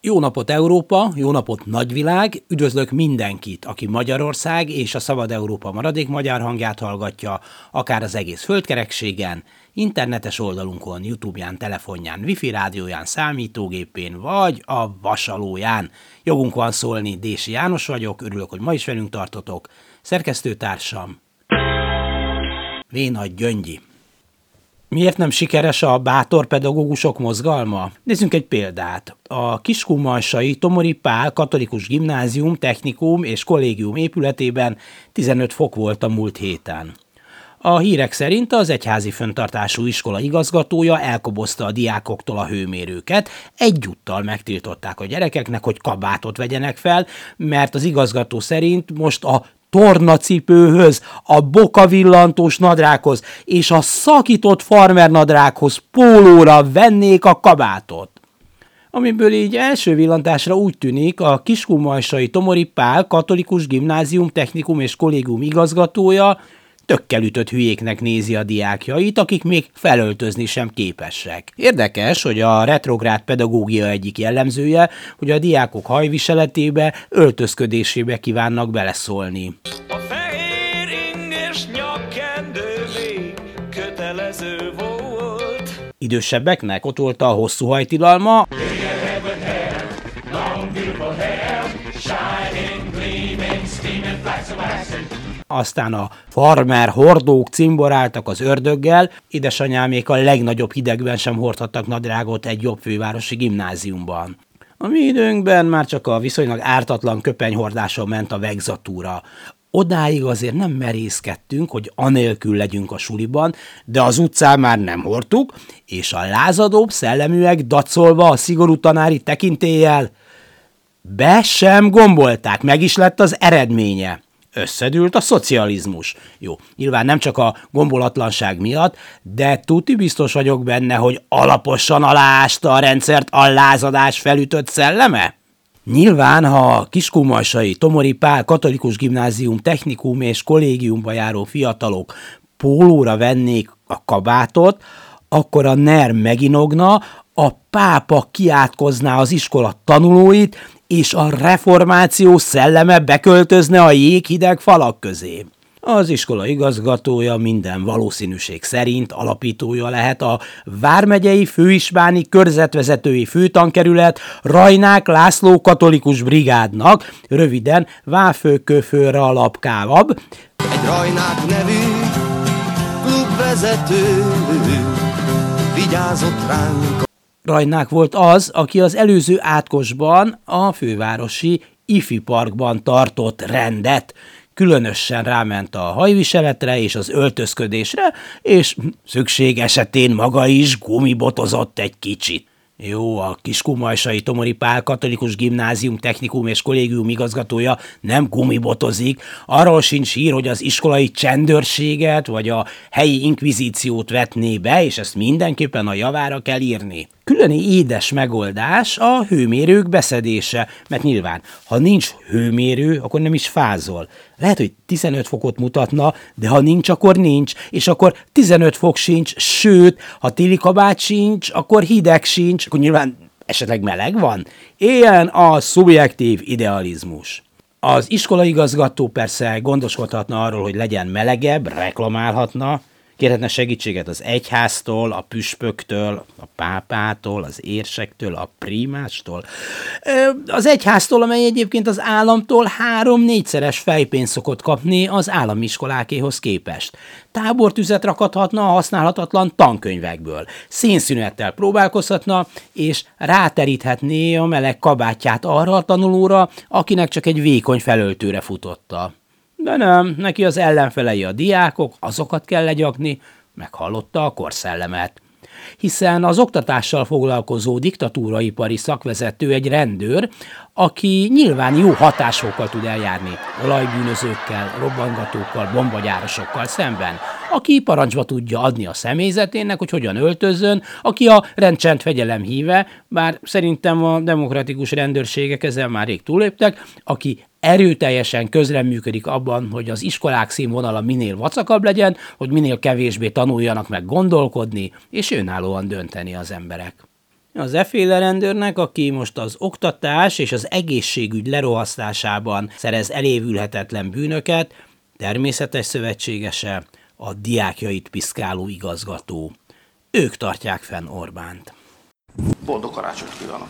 Jó napot Európa, jó napot nagyvilág, üdvözlök mindenkit, aki Magyarország és a Szabad Európa maradék magyar hangját hallgatja, akár az egész földkerekségen, internetes oldalunkon, Youtube-ján, telefonján, wifi rádióján, számítógépén, vagy a vasalóján. Jogunk van szólni, Dési János vagyok, örülök, hogy ma is velünk tartotok. Szerkesztőtársam, Vénagy Gyöngyi. Miért nem sikeres a bátor pedagógusok mozgalma? Nézzünk egy példát. A Kiskunmalsai Tomori Pál Katolikus Gimnázium, Technikum és Kollégium épületében 15 fok volt a múlt héten. A hírek szerint az egyházi föntartású iskola igazgatója elkobozta a diákoktól a hőmérőket, egyúttal megtiltották a gyerekeknek, hogy kabátot vegyenek fel, mert az igazgató szerint most a tornacipőhöz, a bokavillantós nadrághoz és a szakított farmer nadrághoz pólóra vennék a kabátot. Amiből így első villantásra úgy tűnik, a Kiskunmajsai Tomori Pál katolikus gimnázium, technikum és kollégium igazgatója tökkel ütött hülyéknek nézi a diákjait, akik még felöltözni sem képesek. Érdekes, hogy a retrográd pedagógia egyik jellemzője, hogy a diákok hajviseletébe, öltözködésébe kívánnak beleszólni. A fehér nyakkendő még kötelező volt. Idősebbeknek ott volt a hosszú hajtilalma. Aztán a farmer hordók cimboráltak az ördöggel, édesanyámék a legnagyobb hidegben sem hordhattak nadrágot egy jobb fővárosi gimnáziumban. A mi időnkben már csak a viszonylag ártatlan köpenyhordáson ment a vegzatúra. Odáig azért nem merészkedtünk, hogy anélkül legyünk a suliban, de az utcán már nem hordtuk, és a lázadóbb szelleműek dacolva a szigorú tanári tekintéllyel be sem gombolták, meg is lett az eredménye összedült a szocializmus. Jó, nyilván nem csak a gombolatlanság miatt, de tuti biztos vagyok benne, hogy alaposan aláásta a rendszert a lázadás felütött szelleme? Nyilván, ha a kiskumasai Tomori Pál katolikus gimnázium technikum és kollégiumba járó fiatalok pólóra vennék a kabátot, akkor a NER meginogna, a pápa kiátkozná az iskola tanulóit, és a reformáció szelleme beköltözne a jéghideg falak közé. Az iskola igazgatója minden valószínűség szerint alapítója lehet a Vármegyei Főispáni Körzetvezetői Főtankerület Rajnák László Katolikus Brigádnak, röviden Váfőköfőre alapkávab. Egy Rajnák nevű klubvezető vigyázott ránk Rajnák volt az, aki az előző átkosban a fővárosi Ifi Parkban tartott rendet, különösen ráment a hajviseletre és az öltözködésre, és szükség esetén maga is gumibotozott egy kicsit. Jó, a Kiskumajsai Tomori Pál katolikus gimnázium, technikum és kollégium igazgatója nem gumibotozik, arról sincs hír, hogy az iskolai csendőrséget vagy a helyi inkvizíciót vetné be, és ezt mindenképpen a javára kell írni. Külön édes megoldás a hőmérők beszedése, mert nyilván, ha nincs hőmérő, akkor nem is fázol. Lehet, hogy 15 fokot mutatna, de ha nincs, akkor nincs, és akkor 15 fok sincs, sőt, ha téli kabát sincs, akkor hideg sincs, akkor nyilván esetleg meleg van. Ilyen a szubjektív idealizmus. Az iskolaigazgató persze gondoskodhatna arról, hogy legyen melegebb, reklamálhatna, Kérhetne segítséget az egyháztól, a püspöktől, a pápától, az érsektől, a primástól. Az egyháztól, amely egyébként az államtól három-négyszeres fejpénzt szokott kapni az állami iskolákéhoz képest. Tábortüzet rakathatna a használhatatlan tankönyvekből. Szénszünettel próbálkozhatna, és ráteríthetné a meleg kabátját arra a tanulóra, akinek csak egy vékony felöltőre futotta. De nem, neki az ellenfelei a diákok, azokat kell legyakni, meghallotta a korszellemet. Hiszen az oktatással foglalkozó diktatúraipari szakvezető egy rendőr, aki nyilván jó hatásokkal tud eljárni olajbűnözőkkel, robbangatókkal, bombagyárosokkal szemben, aki parancsba tudja adni a személyzetének, hogy hogyan öltözzön, aki a rendcsend fegyelem híve, bár szerintem a demokratikus rendőrségek ezzel már rég túléptek, aki erőteljesen közreműködik abban, hogy az iskolák színvonala minél vacakabb legyen, hogy minél kevésbé tanuljanak meg gondolkodni, és önállóan dönteni az emberek. Az efféle rendőrnek, aki most az oktatás és az egészségügy lerohasztásában szerez elévülhetetlen bűnöket, természetes szövetségese a diákjait piszkáló igazgató. Ők tartják fenn Orbánt. Boldog karácsonyt kívánok!